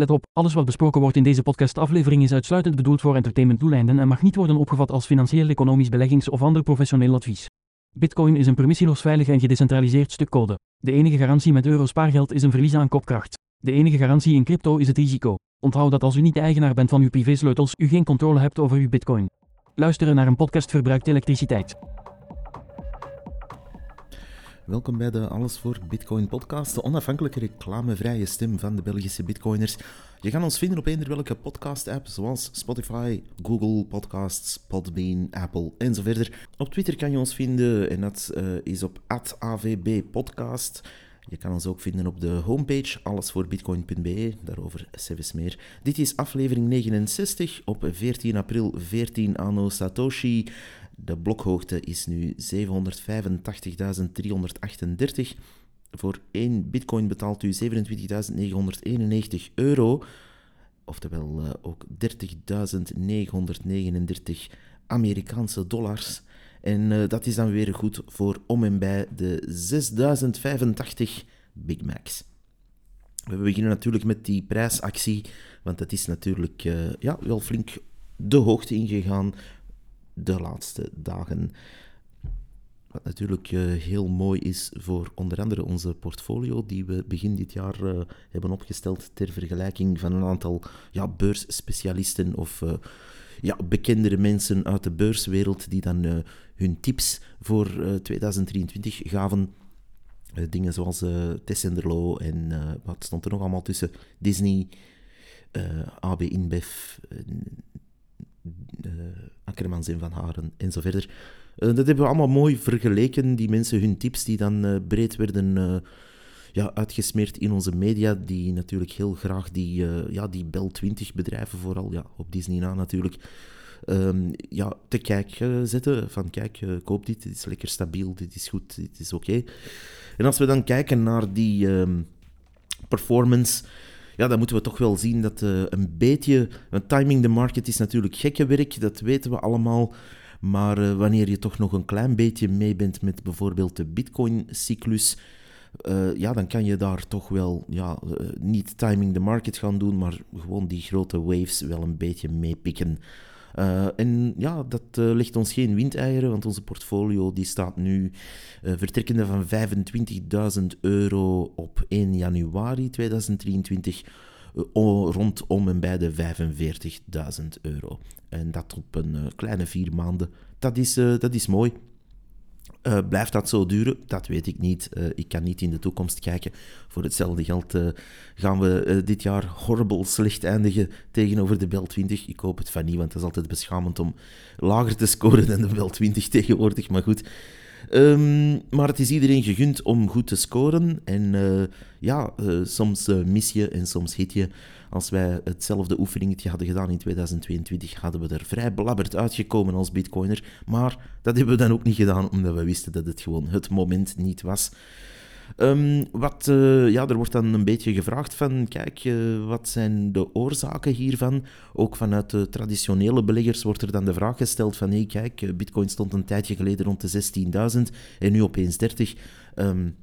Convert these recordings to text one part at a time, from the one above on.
Let op, alles wat besproken wordt in deze podcastaflevering is uitsluitend bedoeld voor entertainmentdoeleinden en mag niet worden opgevat als financieel, economisch, beleggings- of ander professioneel advies. Bitcoin is een permissieloos veilig en gedecentraliseerd stuk code. De enige garantie met euro spaargeld is een verlies aan kopkracht. De enige garantie in crypto is het risico. Onthoud dat als u niet de eigenaar bent van uw privésleutels, u geen controle hebt over uw bitcoin. Luisteren naar een podcast verbruikt elektriciteit. Welkom bij de Alles voor Bitcoin podcast, de onafhankelijke reclamevrije stem van de Belgische bitcoiners. Je kan ons vinden op eender welke podcast-app, zoals Spotify, Google Podcasts, Podbean, Apple en zo verder. Op Twitter kan je ons vinden en dat uh, is op @avbpodcast. Je kan ons ook vinden op de homepage allesvoorbitcoin.be, daarover zelfs meer. Dit is aflevering 69 op 14 april 14 anno Satoshi. De blokhoogte is nu 785.338. Voor 1 bitcoin betaalt u 27.991 euro. Oftewel uh, ook 30.939 Amerikaanse dollars. En uh, dat is dan weer goed voor om en bij de 6085 Big Macs. We beginnen natuurlijk met die prijsactie, want dat is natuurlijk uh, ja, wel flink de hoogte ingegaan de laatste dagen. Wat natuurlijk uh, heel mooi is voor onder andere onze portfolio, die we begin dit jaar uh, hebben opgesteld ter vergelijking van een aantal ja, beursspecialisten of uh, ja, bekendere mensen uit de beurswereld die dan hun tips voor 2023 gaven. dingen zoals Tessenderlo en wat stond er nog allemaal tussen? Disney, AB InBev, Akkermans en Van Haren en zo verder. Uh, dat hebben we allemaal mooi vergeleken, die mensen, hun tips die dan uh, breed werden ja, uitgesmeerd in onze media, die natuurlijk heel graag die, ja, die Bel 20 bedrijven, vooral ja, op Disney na natuurlijk, um, ja, te kijk zetten. Van kijk, koop dit, dit is lekker stabiel, dit is goed, dit is oké. En als we dan kijken naar die um, performance ja, dan moeten we toch wel zien dat uh, een beetje... Want timing the market is natuurlijk gekke werk, dat weten we allemaal. Maar uh, wanneer je toch nog een klein beetje mee bent met bijvoorbeeld de Bitcoin-cyclus... Uh, ja, dan kan je daar toch wel ja, niet timing the market gaan doen, maar gewoon die grote waves wel een beetje meepikken. Uh, en ja, dat uh, legt ons geen windeieren, want onze portfolio die staat nu uh, vertrekkende van 25.000 euro op 1 januari 2023 rondom en bij de 45.000 euro. En dat op een kleine vier maanden. Dat is, dat is mooi. Uh, blijft dat zo duren? Dat weet ik niet. Uh, ik kan niet in de toekomst kijken. Voor hetzelfde geld uh, gaan we dit jaar horrible slecht eindigen tegenover de Bel 20. Ik hoop het van niet, want het is altijd beschamend om lager te scoren dan de Bel 20 tegenwoordig. Maar goed. Um, maar het is iedereen gegund om goed te scoren. En ja, soms mis je en soms hit je. Als wij hetzelfde oefeningetje hadden gedaan in 2022, hadden we er vrij belabberd uitgekomen als bitcoiner. Maar dat hebben we dan ook niet gedaan, omdat we wisten dat het gewoon het moment niet was. Um, wat, uh, ja, er wordt dan een beetje gevraagd van, kijk, uh, wat zijn de oorzaken hiervan? Ook vanuit de traditionele beleggers wordt er dan de vraag gesteld van, hé, kijk, bitcoin stond een tijdje geleden rond de 16.000 en nu opeens 30. Um,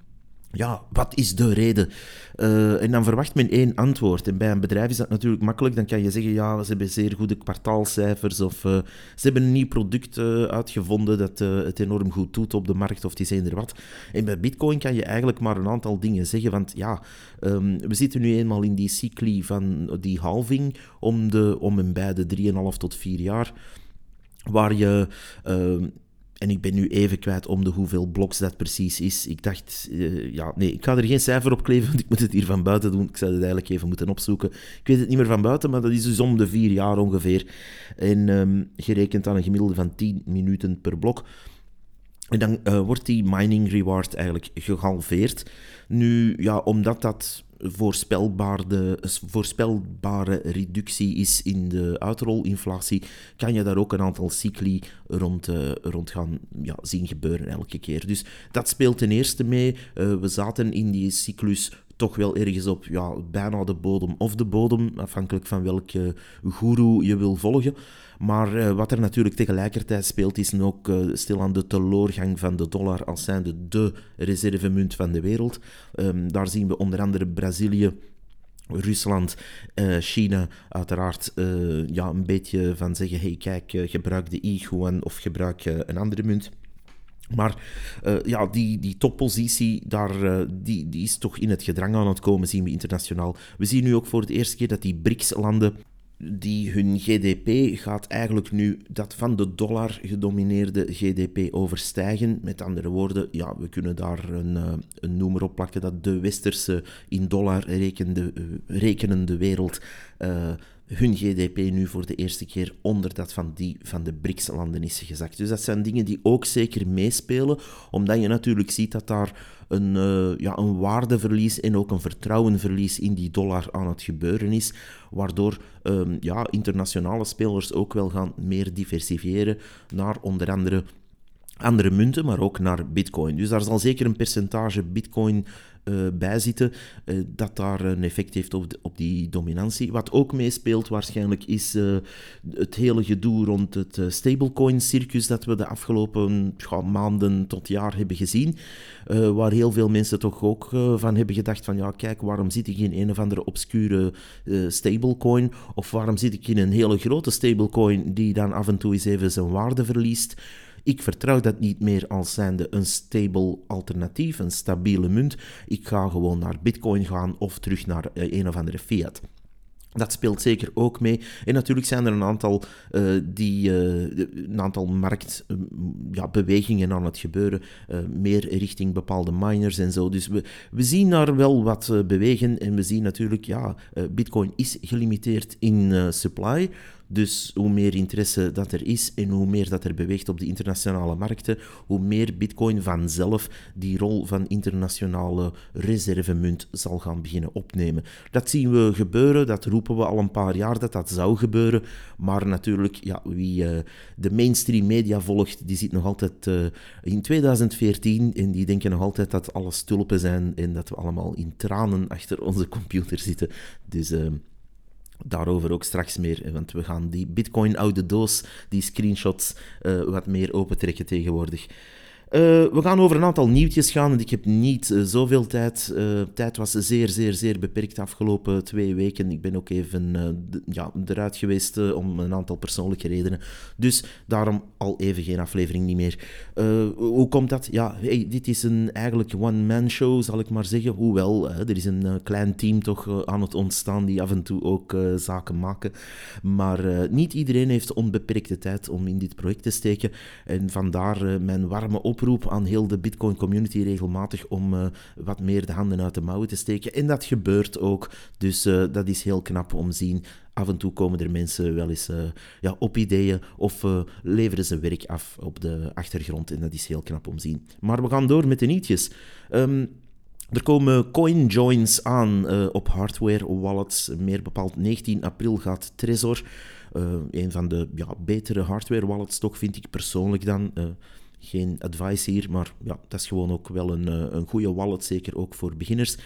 ja, wat is de reden? Uh, en dan verwacht men één antwoord. En bij een bedrijf is dat natuurlijk makkelijk. Dan kan je zeggen, ja, ze hebben zeer goede kwartaalcijfers of uh, ze hebben een nieuw product uh, uitgevonden dat het enorm goed doet op de markt of die zijn er wat. En bij Bitcoin kan je eigenlijk maar een aantal dingen zeggen, want ja, um, we zitten nu eenmaal in die cycli van die halving om, de, om en bij de 3,5 tot 4 jaar, waar je ehm, en ik ben nu even kwijt om de hoeveel bloks dat precies is. Ik dacht, uh, ja, nee, ik ga er geen cijfer op kleven, want ik moet het hier van buiten doen. Ik zou het eigenlijk even moeten opzoeken. Ik weet het niet meer van buiten, maar dat is dus om de vier jaar ongeveer. En gerekend aan een gemiddelde van 10 minuten per blok. En dan uh, wordt die mining reward eigenlijk gehalveerd. Nu, ja, omdat dat voorspelbare, voorspelbare reductie is in de uitrolinflatie, kan je daar ook een aantal cycli rond, uh, rond gaan ja, zien gebeuren elke keer. Dus dat speelt ten eerste mee. Uh, we zaten in die cyclus toch wel ergens op ja, bijna de bodem of de bodem, afhankelijk van welke guru je wil volgen. Maar uh, wat er natuurlijk tegelijkertijd speelt, is ook uh, stilaan de teleurgang van de dollar als zijnde de reservemunt van de wereld. Um, daar zien we onder andere Brazilië Rusland, uh, China, uiteraard ja, een beetje van zeggen: hey, kijk, gebruik de yuan of gebruik een andere munt. Maar ja, die, die toppositie, daar, die, die is toch in het gedrang aan het komen, zien we internationaal. We zien nu ook voor de eerste keer dat die BRICS-landen die hun GDP gaat eigenlijk nu dat van de dollar gedomineerde GDP overstijgen. Met andere woorden, ja, we kunnen daar een, uh, een noemer op plakken dat de westerse in dollar rekende, rekenende wereld hun GDP nu voor de eerste keer onder dat van die van de BRICS-landen is gezakt. Dus dat zijn dingen die ook zeker meespelen, omdat je natuurlijk ziet dat daar een, uh, ja, een waardeverlies en ook een vertrouwenverlies in die dollar aan het gebeuren is, waardoor um, ja, internationale spelers ook wel gaan meer diversifiëren naar onder andere andere munten, maar ook naar bitcoin. Dus daar zal zeker een percentage bitcoin uh, bij zitten, uh, dat daar een effect heeft op, op die dominantie. Wat ook meespeelt waarschijnlijk is uh, het hele gedoe rond het stablecoin-circus dat we de afgelopen maanden tot jaar hebben gezien. waar heel veel mensen toch ook van hebben gedacht van ja, kijk, waarom zit ik in een of andere obscure stablecoin? Of waarom zit ik in een hele grote stablecoin die dan af en toe eens even zijn waarde verliest? Ik vertrouw dat niet meer als zijnde een stable alternatief, een stabiele munt. Ik ga gewoon naar Bitcoin gaan of terug naar eh, een of andere fiat. Dat speelt zeker ook mee. En natuurlijk zijn er een aantal, uh, die, uh, een aantal marktbewegingen ja, aan het gebeuren. Meer richting bepaalde miners en zo. Dus we, we zien daar wel wat bewegen. En we zien natuurlijk, ja, Bitcoin is gelimiteerd in supply. Dus hoe meer interesse dat er is en hoe meer dat er beweegt op de internationale markten, hoe meer Bitcoin vanzelf die rol van internationale reservemunt zal gaan beginnen opnemen. Dat zien we gebeuren, dat roepen we al een paar jaar dat dat zou gebeuren. Maar natuurlijk, ja, wie uh, de mainstream media volgt, die zit nog altijd uh, in 2014 en die denken nog altijd dat alles tulpen zijn en dat we allemaal in tranen achter onze computer zitten. Dus. Uh, Daarover ook straks meer, want we gaan die Bitcoin oude doos, die screenshots, uh, wat meer opentrekken tegenwoordig. Uh, we gaan over een aantal nieuwtjes gaan, want ik heb niet uh, zoveel tijd. Uh, tijd was zeer, zeer, zeer beperkt de afgelopen twee weken. Ik ben ook even ja, eruit geweest om een aantal persoonlijke redenen. Dus daarom al even geen aflevering niet meer. hoe komt dat? Ja, dit is een eigenlijk one-man show, zal ik maar zeggen. Hoewel, er is een klein team toch aan het ontstaan die af en toe ook zaken maken. Maar niet iedereen heeft onbeperkte tijd om in dit project te steken. En vandaar mijn warme op oproep aan heel de Bitcoin community regelmatig om uh, wat meer de handen uit de mouwen te steken. En dat gebeurt ook. Dus uh, dat is heel knap om zien. Af en toe komen er mensen wel eens uh, ja, op ideeën of leveren ze werk af op de achtergrond. En dat is heel knap om zien. Maar we gaan door met de nietjes. Um, er komen coinjoins aan uh, op hardware wallets. Meer bepaald 19 april gaat Trezor, uh, een van de ja, betere hardware wallets toch, vind ik persoonlijk dan. Geen advice hier, maar ja, dat is gewoon ook wel een, eh, een goede wallet, zeker ook voor beginners.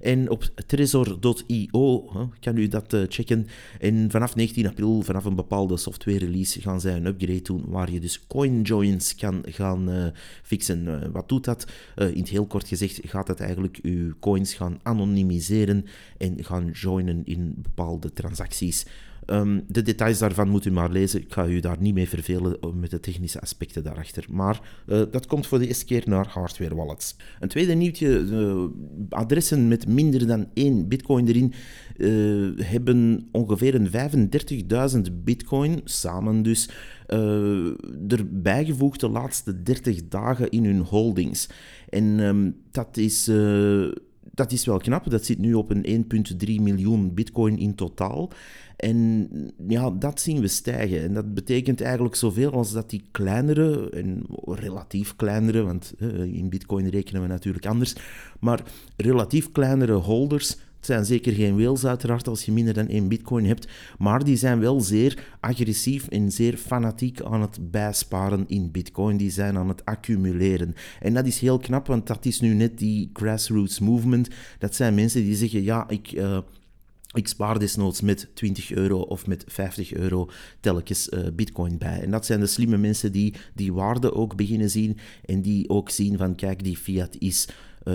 En op trezor.io kan u dat uh, checken. En vanaf 19 april, vanaf een bepaalde software release, gaan zij een upgrade doen waar je dus coinjoins kan gaan uh, fixen. wat doet dat? in het heel kort gezegd gaat dat eigenlijk uw coins gaan anonimiseren en gaan joinen in bepaalde transacties. Um, de details daarvan moet u maar lezen. Ik ga u daar niet mee vervelen met de technische aspecten daarachter. Maar uh, dat komt voor de eerste keer naar hardware wallets. Een tweede nieuwtje: uh, adressen met minder dan één bitcoin erin hebben ongeveer een 35.000 bitcoin, samen dus, erbij gevoegd de laatste 30 dagen in hun holdings. En um, dat is dat is wel knap. Dat zit nu op een 1,3 miljoen bitcoin in totaal. En ja, dat zien we stijgen. En dat betekent eigenlijk zoveel als dat die kleinere, en relatief kleinere, want in bitcoin rekenen we natuurlijk anders, maar relatief kleinere holders het zijn zeker geen whales uiteraard als je minder dan één bitcoin hebt, maar die zijn wel zeer agressief en zeer fanatiek aan het bijsparen in bitcoin. Die zijn aan het accumuleren. En dat is heel knap, want dat is nu net die grassroots movement. Dat zijn mensen die zeggen, ja, ik... Uh, ik spaar desnoods met 20 euro of met 50 euro telkens uh, bitcoin bij. En dat zijn de slimme mensen die die waarde ook beginnen zien en die ook zien van kijk, die fiat is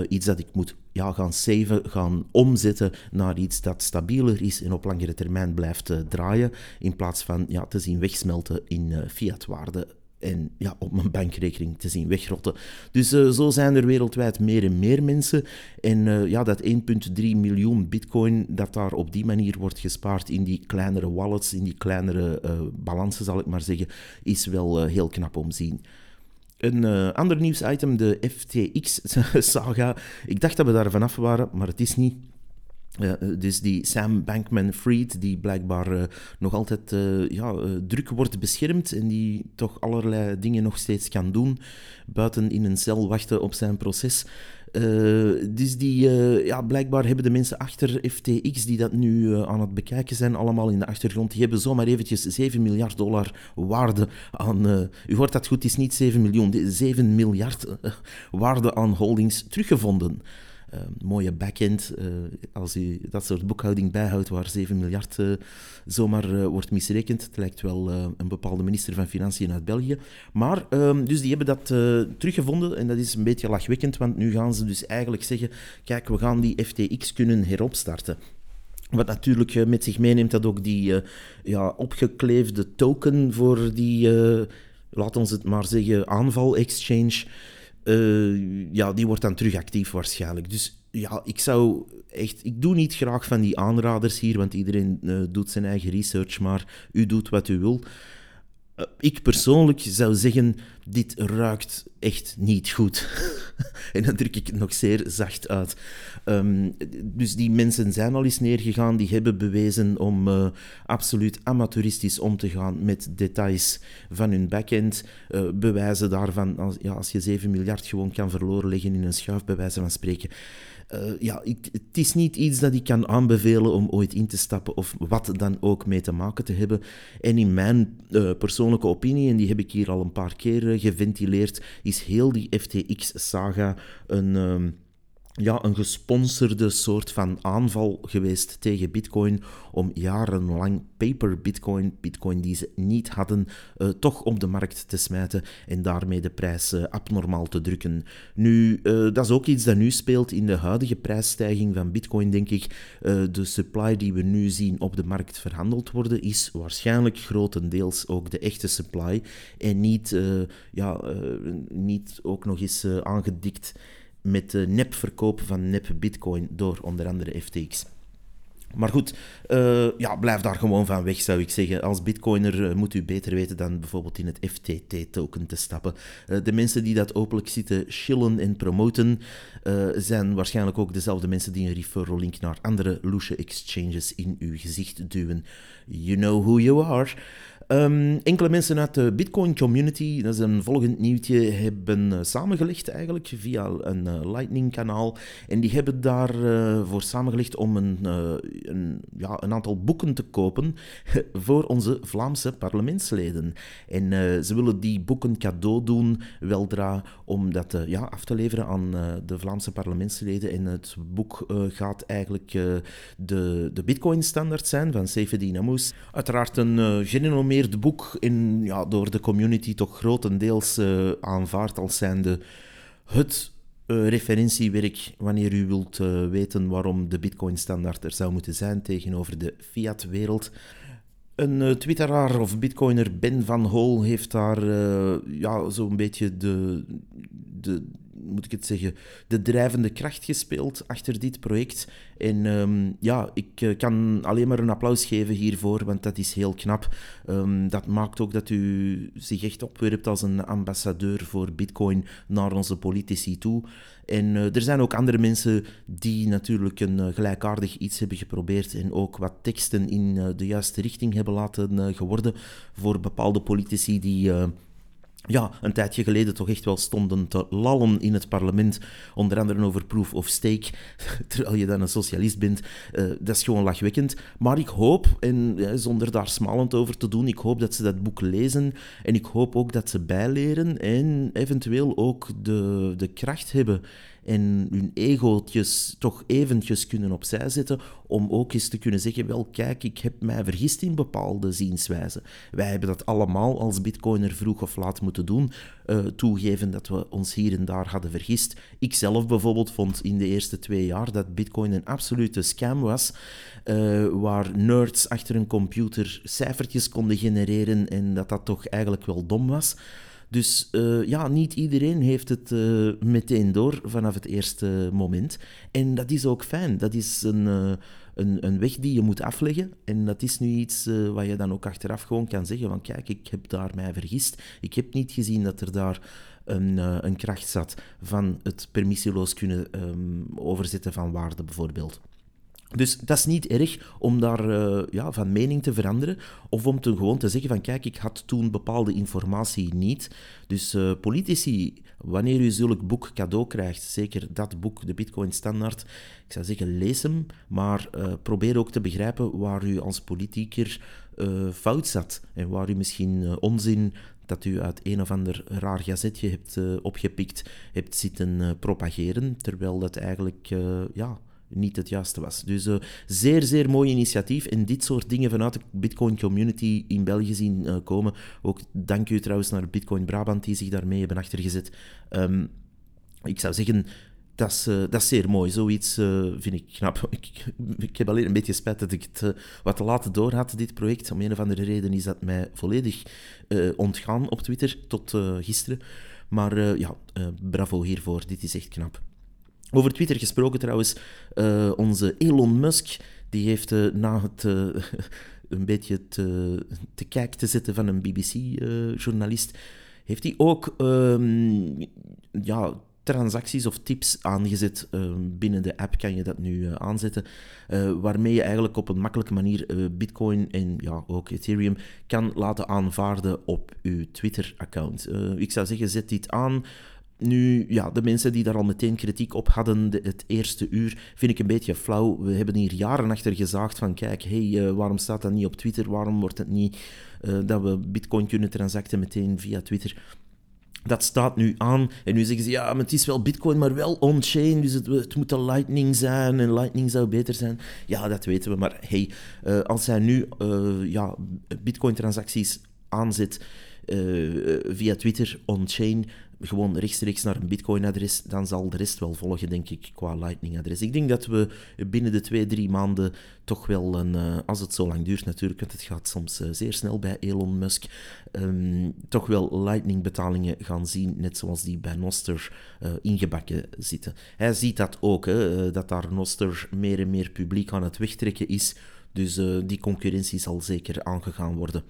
iets dat ik moet ja, gaan saven, gaan omzetten naar iets dat stabieler is en op langere termijn blijft draaien, in plaats van ja, te zien wegsmelten in fiatwaarde en ja, op mijn bankrekening te zien wegrotten. Dus uh, zo zijn er wereldwijd meer en meer mensen. En uh, ja, dat 1,3 miljoen bitcoin dat daar op die manier wordt gespaard in die kleinere wallets, in die kleinere uh, balansen zal ik maar zeggen, is wel heel knap om te zien. Een ander nieuwsitem, de FTX-saga. Ik dacht dat we daar vanaf waren, maar het is niet. Uh, dus die Sam Bankman-Fried, die blijkbaar nog altijd ja, druk wordt beschermd en die toch allerlei dingen nog steeds kan doen, buiten in een cel wachten op zijn proces. Dus die, ja, blijkbaar hebben de mensen achter FTX die dat nu aan het bekijken zijn, allemaal in de achtergrond, die hebben zomaar eventjes 7 miljard dollar waarde aan, u hoort dat goed, het is niet 7 miljoen, 7 miljard waarde aan holdings teruggevonden. Uh, mooie backend. Uh, als u dat soort boekhouding bijhoudt waar 7 miljard uh, zomaar wordt misrekend. Het lijkt wel een bepaalde minister van Financiën uit België. Maar, ehm, dus die hebben dat teruggevonden en dat is een beetje lachwekkend, want nu gaan ze dus eigenlijk zeggen, kijk, we gaan die FTX kunnen heropstarten. Wat natuurlijk met zich meeneemt dat ook die ja, opgekleefde token voor die, laat ons het maar zeggen, aanval-exchange uh, ja, die wordt dan terug actief waarschijnlijk. Dus ja, ik zou echt... Ik doe niet graag van die aanraders hier, want iedereen uh, doet zijn eigen research, maar u doet wat u wil. Uh, ik persoonlijk zou zeggen, dit ruikt echt niet goed. en dan druk ik nog zeer zacht uit. Um, dus die mensen zijn al eens neergegaan, die hebben bewezen om uh, absoluut amateuristisch om te gaan met details van hun backend. Uh, bewijzen daarvan, als, ja, als je 7 miljard gewoon kan verloren leggen in een schuif, bij wijze van spreken. Uh, ja, ik, het is niet iets dat ik kan aanbevelen om ooit in te stappen of wat dan ook mee te maken te hebben. En in mijn uh, persoonlijke opinie, en die heb ik hier al een paar keer geventileerd, is heel die FTX-saga een. Uh, ja, een gesponsorde soort van aanval geweest tegen Bitcoin om jarenlang paper Bitcoin, Bitcoin die ze niet hadden, uh, toch op de markt te smijten en daarmee de prijs uh, abnormaal te drukken. Nu, uh, dat is ook iets dat nu speelt in de huidige prijsstijging van Bitcoin, denk ik. de supply die we nu zien op de markt verhandeld worden, is waarschijnlijk grotendeels ook de echte supply en niet, ja, niet ook nog eens aangedikt met de nepverkoop van nep bitcoin door onder andere FTX. Maar goed, uh, ja, blijf daar gewoon van weg, zou ik zeggen. Als bitcoiner uh, moet u beter weten dan bijvoorbeeld in het FTT-token te stappen. Uh, de mensen die dat openlijk zitten chillen en promoten, zijn waarschijnlijk ook dezelfde mensen die een referral link naar andere loesje exchanges in uw gezicht duwen. You know who you are. Um, enkele mensen uit de Bitcoin community, dat is een volgend nieuwtje, hebben uh, samengelegd eigenlijk via een uh, Lightning-kanaal. En die hebben daarvoor uh, voor samengelegd om een, een, ja, een aantal boeken te kopen voor onze Vlaamse parlementsleden. En ze willen die boeken cadeau doen, weldra, om dat ja, af te leveren aan de Vlaamse parlementsleden. En het boek gaat eigenlijk de, de Bitcoin-standaard zijn van Safe Dynamos. Uiteraard een het boek in, ja, door de community toch grotendeels uh, aanvaard als zijnde het uh, referentiewerk wanneer u wilt uh, weten waarom de Bitcoin-standaard er zou moeten zijn tegenover de fiat-wereld. Een twitteraar of bitcoiner, Ben van Hol, heeft daar ja, zo'n beetje de, de, moet ik het zeggen, de drijvende kracht gespeeld achter dit project. En ehm, ja, ik eh, kan alleen maar een applaus geven hiervoor, want dat is heel knap. Um, dat maakt ook dat u zich echt opwerpt als een ambassadeur voor Bitcoin naar onze politici toe. En uh, er zijn ook andere mensen die natuurlijk een uh, gelijkaardig iets hebben geprobeerd en ook wat teksten in de juiste richting hebben laten geworden voor bepaalde politici die ja, een tijdje geleden toch echt wel stonden te lallen in het parlement, onder andere over proof of stake, terwijl je dan een socialist bent. Uh, dat is gewoon lachwekkend. Maar ik hoop, en zonder daar smalend over te doen, ik hoop dat ze dat boek lezen en ik hoop ook dat ze bijleren en eventueel ook de, de kracht hebben en hun egootjes toch eventjes kunnen opzij zetten om ook eens te kunnen zeggen, wel kijk, ik heb mij vergist in bepaalde zienswijzen. Wij hebben dat allemaal als bitcoiner vroeg of laat moeten doen, uh, toegeven dat we ons hier en daar hadden vergist. Ik zelf bijvoorbeeld vond in de eerste twee jaar dat bitcoin een absolute scam was, uh, waar nerds achter een computer cijfertjes konden genereren en dat dat toch eigenlijk wel dom was. Dus uh, ja, niet iedereen heeft het uh, meteen door vanaf het eerste moment. En dat is ook fijn. Dat is een, uh, een, een, weg die je moet afleggen. En dat is nu iets wat je dan ook achteraf gewoon kan zeggen: van kijk, ik heb daar mij vergist. Ik heb niet gezien dat er daar een, een kracht zat van het permissieloos kunnen um, overzetten van waarde, bijvoorbeeld. Dus dat is niet erg om daar uh, ja, van mening te veranderen of om te gewoon te zeggen van kijk, ik had toen bepaalde informatie niet. Dus uh, politici, wanneer u zulk boek cadeau krijgt, zeker dat boek, de Bitcoin Standaard, ik zou zeggen lees hem, maar uh, probeer ook te begrijpen waar u als politieker fout zat en waar u misschien onzin dat u uit een of ander raar gazetje hebt opgepikt, hebt zitten propageren, terwijl dat eigenlijk ja niet het juiste was. Dus uh, zeer, zeer mooi initiatief. En dit soort dingen vanuit de Bitcoin community in België zien uh, komen. Ook dank u trouwens naar Bitcoin Brabant die zich daarmee hebben achtergezet. Um, ik zou zeggen, dat is, uh, dat is zeer mooi. Zoiets vind ik knap. Ik, ik, heb alleen een beetje spijt dat ik het wat te laat door had, dit project. Om een of andere reden is dat mij volledig ontgaan op Twitter, tot gisteren. Maar ja, bravo hiervoor. Dit is echt knap. Over Twitter gesproken trouwens, uh, onze Elon Musk, die heeft uh, na het uh, een beetje te, te kijk te zetten van een BBC-journalist, heeft hij ook um, ja, transacties of tips aangezet. Ehm, binnen de app kan je dat nu aanzetten, waarmee je eigenlijk op een makkelijke manier Bitcoin en ja, ook Ethereum kan laten aanvaarden op je Twitter-account. ik zou zeggen, zet dit aan. Nu, ja, de mensen die daar al meteen kritiek op hadden het eerste uur, vind ik een beetje flauw. We hebben hier jaren achter gezaagd van, kijk, hey, uh, waarom staat dat niet op Twitter? Waarom wordt het niet uh, dat we bitcoin kunnen transacten meteen via Twitter? Dat staat nu aan. En nu zeggen ze, ja, maar het is wel bitcoin, maar wel on-chain. Dus het, het moet de lightning zijn en lightning zou beter zijn. Ja, dat weten we. Maar hey, uh, als hij nu ja, bitcoin-transacties aanzet via Twitter on-chain gewoon rechtstreeks naar een Bitcoin-adres, dan zal de rest wel volgen, denk ik, qua Lightning-adres. Ik denk dat we binnen de twee, drie maanden toch wel een, uh, als het zo lang duurt natuurlijk, want het gaat soms uh, zeer snel bij Elon Musk, um, toch wel Lightning-betalingen gaan zien, net zoals die bij Noster uh, ingebakken zitten. Hij ziet dat ook, hè, dat daar Noster meer en meer publiek aan het wegtrekken is, dus die concurrentie zal zeker aangegaan worden.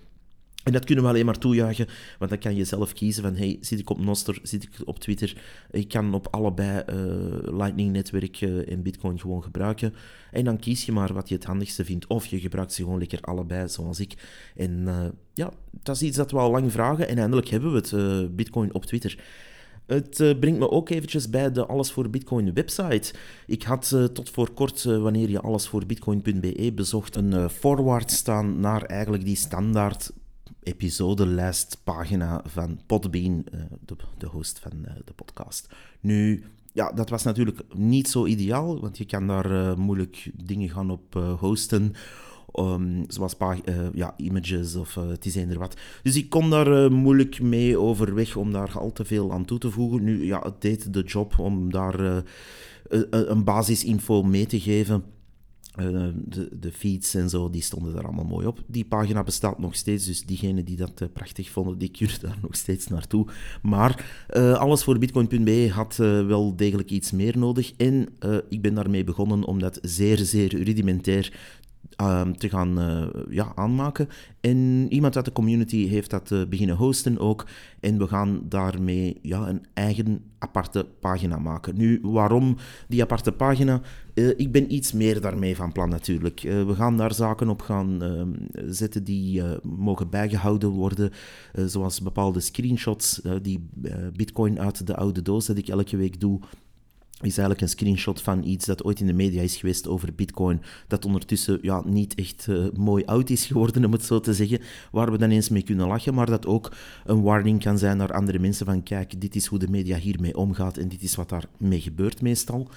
En dat kunnen we alleen maar toejuichen, want dan kan je zelf kiezen van, hey, zit ik op Noster, zit ik op Twitter? Ik kan op allebei uh, Lightning-netwerk uh, en Bitcoin gewoon gebruiken. En dan kies je maar wat je het handigste vindt. Of je gebruikt ze gewoon lekker allebei, zoals ik. En uh, ja, dat is iets dat we al lang vragen. En eindelijk hebben we het, Bitcoin op Twitter. Het brengt me ook eventjes bij de Alles voor Bitcoin website. Ik had tot voor kort, wanneer je allesvoorbitcoin.be bezocht, een forward staan naar eigenlijk die standaard episodelijstpagina van Podbean, eh, de, host van eh, de podcast. Nu, ja, dat was natuurlijk niet zo ideaal, want je kan daar uh, moeilijk dingen gaan op hosten. Um, zoals ja, images of het is eender wat. Dus ik kon daar moeilijk mee overweg om daar al te veel aan toe te voegen. Nu, ja, het deed de job om daar een basisinfo mee te geven. Uh, de, de, feeds en zo, die stonden daar allemaal mooi op. Die pagina bestaat nog steeds, dus diegenen die dat uh, prachtig vonden, die kunnen daar nog steeds naartoe. Maar uh, alles voor bitcoin.be had wel degelijk iets meer nodig. En ik ben daarmee begonnen om dat zeer, zeer rudimentair Ehm, te gaan uh, ja, aanmaken. En iemand uit de community heeft dat uh, beginnen hosten ook. En we gaan daarmee ja, een eigen aparte pagina maken. Nu, waarom die aparte pagina? Uh, ik ben iets meer daarmee van plan natuurlijk. we gaan daar zaken op gaan ehm, zetten die mogen bijgehouden worden. zoals bepaalde screenshots, die bitcoin uit de oude doos dat ik elke week doe is eigenlijk een screenshot van iets dat ooit in de media is geweest over Bitcoin, dat ondertussen ja, niet echt uh, mooi oud is geworden, om het zo te zeggen, waar we dan eens mee kunnen lachen, maar dat ook een warning kan zijn naar andere mensen van kijk, dit is hoe de media hiermee omgaat en dit is wat daarmee gebeurt meestal.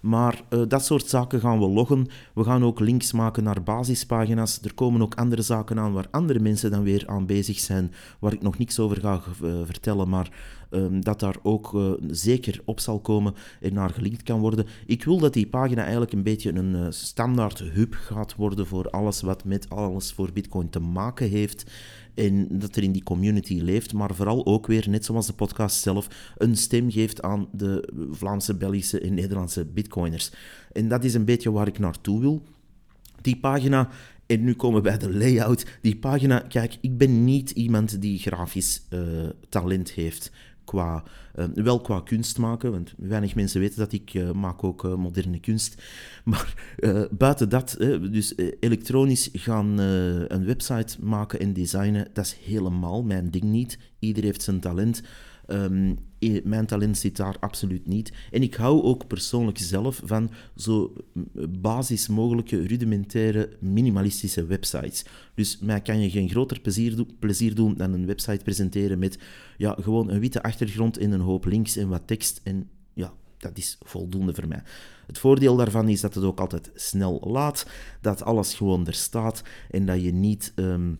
Maar uh, dat soort zaken gaan we loggen. We gaan ook links maken naar basispagina's. Er komen ook andere zaken aan waar andere mensen dan weer aan bezig zijn, waar ik nog niks over ga uh, vertellen, maar um, dat daar ook uh, zeker op zal komen en naar gelinkt kan worden. Ik wil dat die pagina eigenlijk een beetje een standaard hub gaat worden voor alles wat met alles voor Bitcoin te maken heeft en dat er in die community leeft, maar vooral ook weer, net zoals de podcast zelf, een stem geeft aan de Vlaamse, Belgische en Nederlandse bitcoiners. En dat is een beetje waar ik naartoe wil. Die pagina en nu komen we bij de layout. Die pagina, kijk, ik ben niet iemand die grafisch uh, talent heeft qua, uh, wel qua kunst maken, want weinig mensen weten dat ik uh, maak ook uh, moderne kunst. Maar buiten dat, dus elektronisch gaan een website maken en designen, dat is helemaal mijn ding niet. Ieder heeft zijn talent. Mijn talent zit daar absoluut niet. En ik hou ook persoonlijk zelf van zo basis mogelijke, rudimentaire, minimalistische websites. Dus mij kan je geen groter plezier, plezier doen dan een website presenteren met ja, gewoon een witte achtergrond en een hoop links en wat tekst. En ja, dat is voldoende voor mij. Het voordeel daarvan is dat het ook altijd snel laat, dat alles gewoon er staat en dat je niet... Um,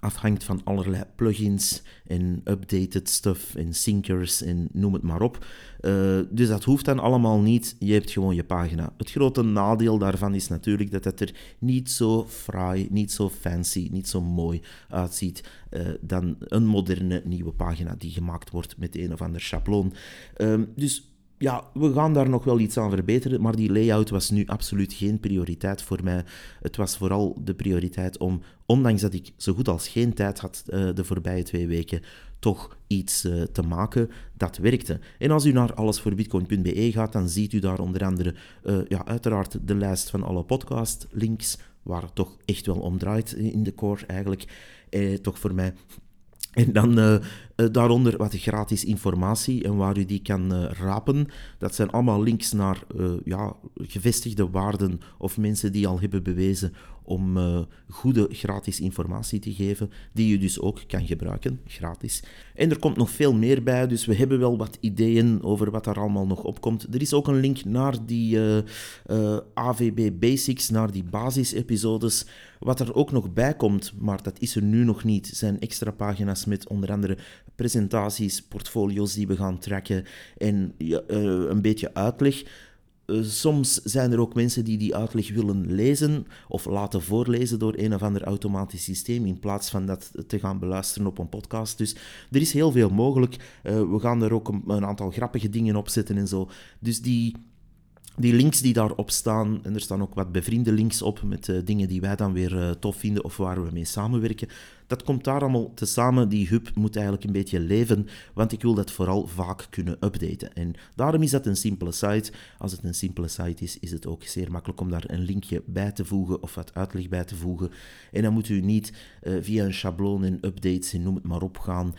afhangt van allerlei plugins en updated stuff en syncers en noem het maar op. Uh, dus dat hoeft dan allemaal niet. Je hebt gewoon je pagina. Het grote nadeel daarvan is natuurlijk dat het er niet zo fraai, niet zo fancy, niet zo mooi uitziet uh, dan een moderne nieuwe pagina die gemaakt wordt met een of ander schabloon. Uh, dus ja, we gaan daar nog wel iets aan verbeteren, maar die layout was nu absoluut geen prioriteit voor mij. Het was vooral de prioriteit om, ondanks dat ik zo goed als geen tijd had uh, de voorbije twee weken, toch iets uh, te maken dat werkte. En als u naar allesvoorbitcoin.be gaat, dan ziet u daar onder andere, uh, ja, uiteraard de lijst van alle podcast links, waar het toch echt wel om draait in de core eigenlijk. toch voor mij en dan daaronder wat gratis informatie en waar u die kan uh, rapen. Dat zijn allemaal links naar ja, gevestigde waarden of mensen die al hebben bewezen om goede gratis informatie te geven, die je dus ook kan gebruiken, gratis. En er komt nog veel meer bij, dus we hebben wel wat ideeën over wat daar allemaal nog opkomt. Er is ook een link naar die AVB Basics, naar die basisepisodes. Wat er ook nog bij komt, maar dat is er nu nog niet, zijn extra pagina's met onder andere presentaties, portfolio's die we gaan trekken en een beetje uitleg. Eh, soms zijn er ook mensen die die uitleg willen lezen of laten voorlezen door een of ander automatisch systeem in plaats van dat te gaan beluisteren op een podcast. Dus er is heel veel mogelijk. Uh, we gaan er ook een, een, aantal grappige dingen op zetten en zo. Dus die die links die daarop staan, en er staan ook wat bevriende links op met uh, dingen die wij dan weer uh, tof vinden of waar we mee samenwerken, dat komt daar allemaal tezamen. Die hub moet eigenlijk een beetje leven, want ik wil dat vooral vaak kunnen updaten. En daarom is dat een simpele site. Als het een simpele site is, is het ook zeer makkelijk om daar een linkje bij te voegen of wat uitleg bij te voegen. En dan moet u niet uh, via een schabloon en updates en noem het maar op gaan.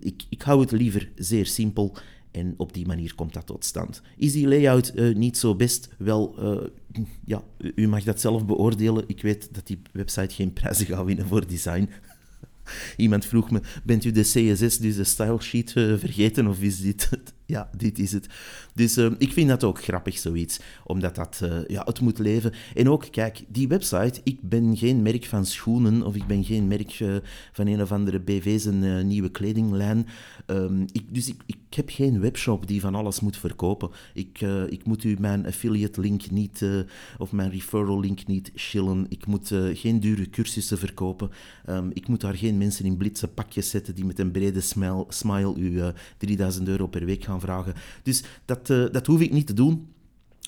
ik, ik hou het liever zeer simpel en op die manier komt dat tot stand. Is die layout uh, niet zo best? Wel, uh, ja, u mag dat zelf beoordelen. Ik weet dat die website geen prijzen gaat winnen voor design. Iemand vroeg me, bent u de CSS, dus de style sheet, uh, vergeten of is dit het? Ja, dit is het. Dus uh, ik vind dat ook grappig, zoiets. Omdat dat, uh, ja, het moet leven. En ook, kijk, die website, ik ben geen merk van schoenen of ik ben geen merk van een of andere BV's een nieuwe kledinglijn. Um, ik, dus ik, heb geen webshop die van alles moet verkopen. Ik, ik moet u mijn affiliate link niet, of mijn referral link niet shillen. Ik moet geen dure cursussen verkopen. Um, ik moet daar geen mensen in blitse pakjes zetten die met een brede smile, smile u 3000 euro per week gaan vragen. Dus dat, uh, dat hoef ik niet te doen.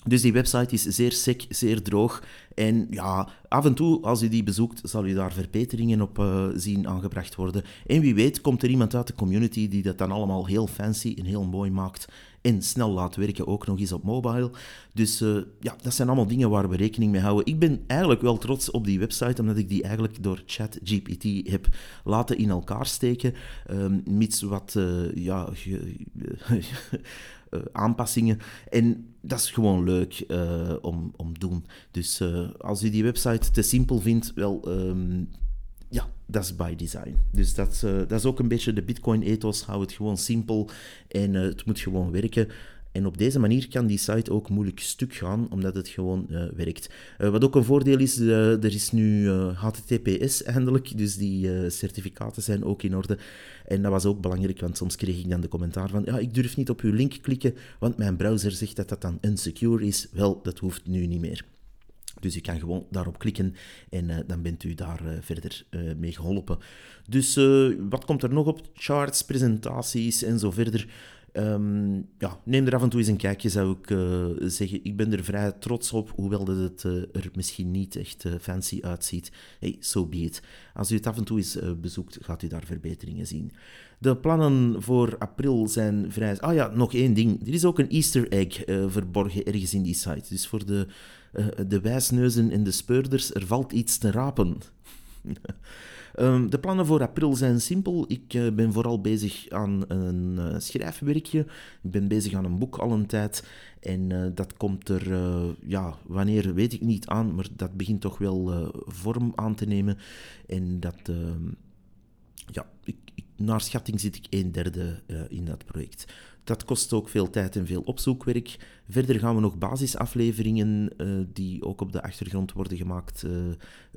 Dus die website is zeer sec, zeer droog. En ja, af en toe, als u die bezoekt, zal u daar verbeteringen op uh, zien aangebracht worden. En wie weet komt er iemand uit de community die dat dan allemaal heel fancy en heel mooi maakt. En snel laat werken, ook nog eens op mobile. Dus uh, ja, dat zijn allemaal dingen waar we rekening mee houden. Ik ben eigenlijk wel trots op die website, omdat ik die eigenlijk door ChatGPT heb laten in elkaar steken. Um, mits wat, ja... aanpassingen. En dat is gewoon leuk om, om doen. Dus als u die website te simpel vindt, wel, ehm, ja, dat is by design. Dus dat, dat is ook een beetje de Bitcoin-ethos. Hou het gewoon simpel en het moet gewoon werken. En op deze manier kan die site ook moeilijk stuk gaan, omdat het gewoon uh, werkt. Uh, wat ook een voordeel is, uh, er is nu HTTPS eindelijk, dus die certificaten zijn ook in orde. En dat was ook belangrijk, want soms kreeg ik dan de commentaar van, ja, ik durf niet op uw link klikken, want mijn browser zegt dat dat dan unsecure is. Wel, dat hoeft nu niet meer. Dus je kan gewoon daarop klikken en dan bent u daar verder mee geholpen. Dus wat komt er nog op? Charts, presentaties en zo verder. Um, ja, neem er af en toe eens een kijkje, zou ik uh, zeggen. Ik ben er vrij trots op, hoewel dat het uh, er misschien niet echt uh, fancy uitziet. Hey, so be. Als u het af en toe eens bezoekt, gaat u daar verbeteringen zien. De plannen voor april zijn vrij... Ah ja, nog één ding. Er is ook een easter egg verborgen ergens in die site. Dus voor de, de wijsneuzen en de speurders, er valt iets te rapen. Um, de plannen voor april zijn simpel. Ik uh, ben vooral bezig aan een uh, schrijfwerkje. Ik ben bezig aan een boek al een tijd. En uh, dat komt er, ja, wanneer weet ik niet aan, maar dat begint toch wel vorm aan te nemen. En dat, ehm, ja, ik, ik, naar schatting zit ik een derde in dat project. Dat kost ook veel tijd en veel opzoekwerk. Verder gaan we nog basisafleveringen, uh, die ook op de achtergrond worden gemaakt, uh,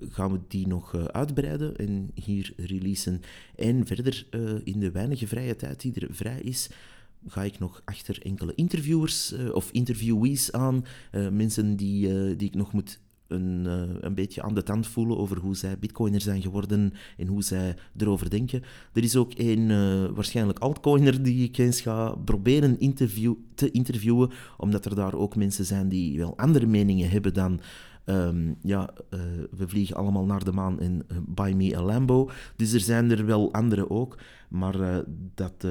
gaan we die nog uh, uitbreiden en hier releasen. En verder, in de weinige vrije tijd die er vrij is, ga ik nog achter enkele interviewers of interviewees aan. mensen die, die ik nog moet een, uh, een beetje aan de tand voelen over hoe zij bitcoiner zijn geworden en hoe zij erover denken. Er is ook een uh, waarschijnlijk altcoiner die ik eens ga proberen interview, te interviewen, omdat er daar ook mensen zijn die wel andere meningen hebben dan Um, ja, uh, we vliegen allemaal naar de maan en buy me a Lambo. Dus er zijn er wel andere ook, maar dat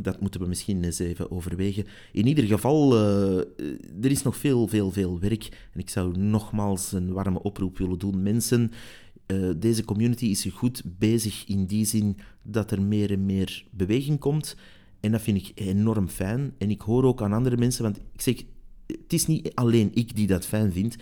dat moeten we misschien eens even overwegen. In ieder geval, uh, er is nog veel, veel, veel werk. En ik zou nogmaals een warme oproep willen doen. Mensen, uh, deze community is goed bezig in die zin dat er meer en meer beweging komt. En dat vind ik enorm fijn. En ik hoor ook aan andere mensen, want ik zeg, het is niet alleen ik die dat fijn vind.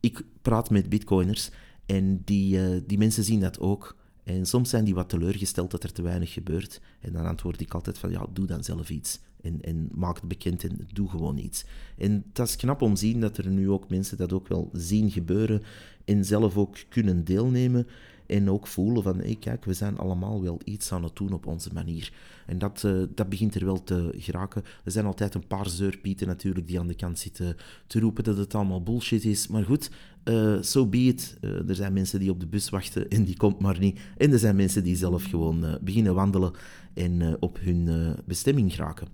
Ik praat met bitcoiners en die, die mensen zien dat ook. En soms zijn die wat teleurgesteld dat er te weinig gebeurt. En dan antwoord ik altijd van, ja, doe dan zelf iets. En, en maak het bekend en doe gewoon iets. En dat is knap om te zien dat er nu ook mensen dat ook wel zien gebeuren en zelf ook kunnen deelnemen. En ook voelen van, hé kijk, we zijn allemaal wel iets aan het doen op onze manier. En dat, uh, dat begint er wel te geraken. Er zijn altijd een paar zeurpieten natuurlijk die aan de kant zitten te roepen dat het allemaal bullshit is. Maar goed, uh, so be it. Uh, er zijn mensen die op de bus wachten en die komt maar niet. En er zijn mensen die zelf gewoon beginnen wandelen en op hun bestemming geraken.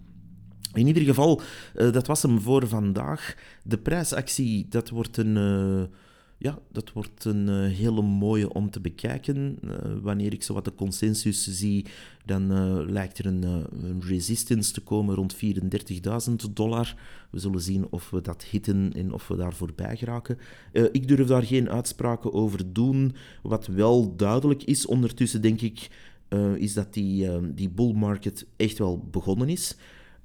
In ieder geval, dat was hem voor vandaag. De prijsactie, dat wordt een ja, dat wordt een uh, hele mooie om te bekijken. Uh, wanneer ik zo wat de consensus zie, dan uh, lijkt er een, een, resistance te komen rond 34.000 dollar. We zullen zien of we dat hitten en of we daar voorbij geraken. ik durf daar geen uitspraken over doen. Wat wel duidelijk is ondertussen, denk ik, is dat die, die bull market echt wel begonnen is.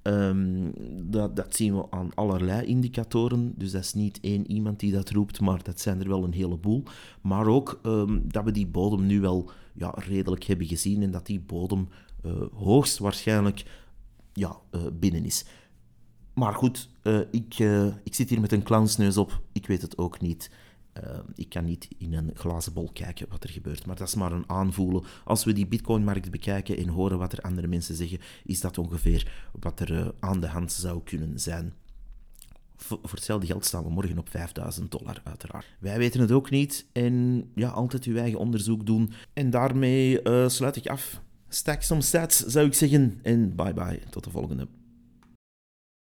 Um, dat, dat, zien we aan allerlei indicatoren. Dus dat is niet één iemand die dat roept, maar dat zijn er wel een heleboel. Maar ook um, dat we die bodem nu wel ja, redelijk hebben gezien en dat die bodem uh, hoogstwaarschijnlijk ja, uh, binnen is. Maar goed, uh, ik, ik zit hier met een clownsneus op. Ik weet het ook niet. Uh, ik kan niet in een glazen bol kijken wat er gebeurt, maar dat is maar een aanvoelen. Als we die bitcoinmarkt bekijken en horen wat er andere mensen zeggen, is dat ongeveer wat er uh, aan de hand zou kunnen zijn. voor hetzelfde geld staan we morgen op 5000 dollar, uiteraard. Wij weten het ook niet en ja, altijd uw eigen onderzoek doen. En daarmee uh, sluit ik af. Stack some stats, zou ik zeggen. En bye bye, tot de volgende.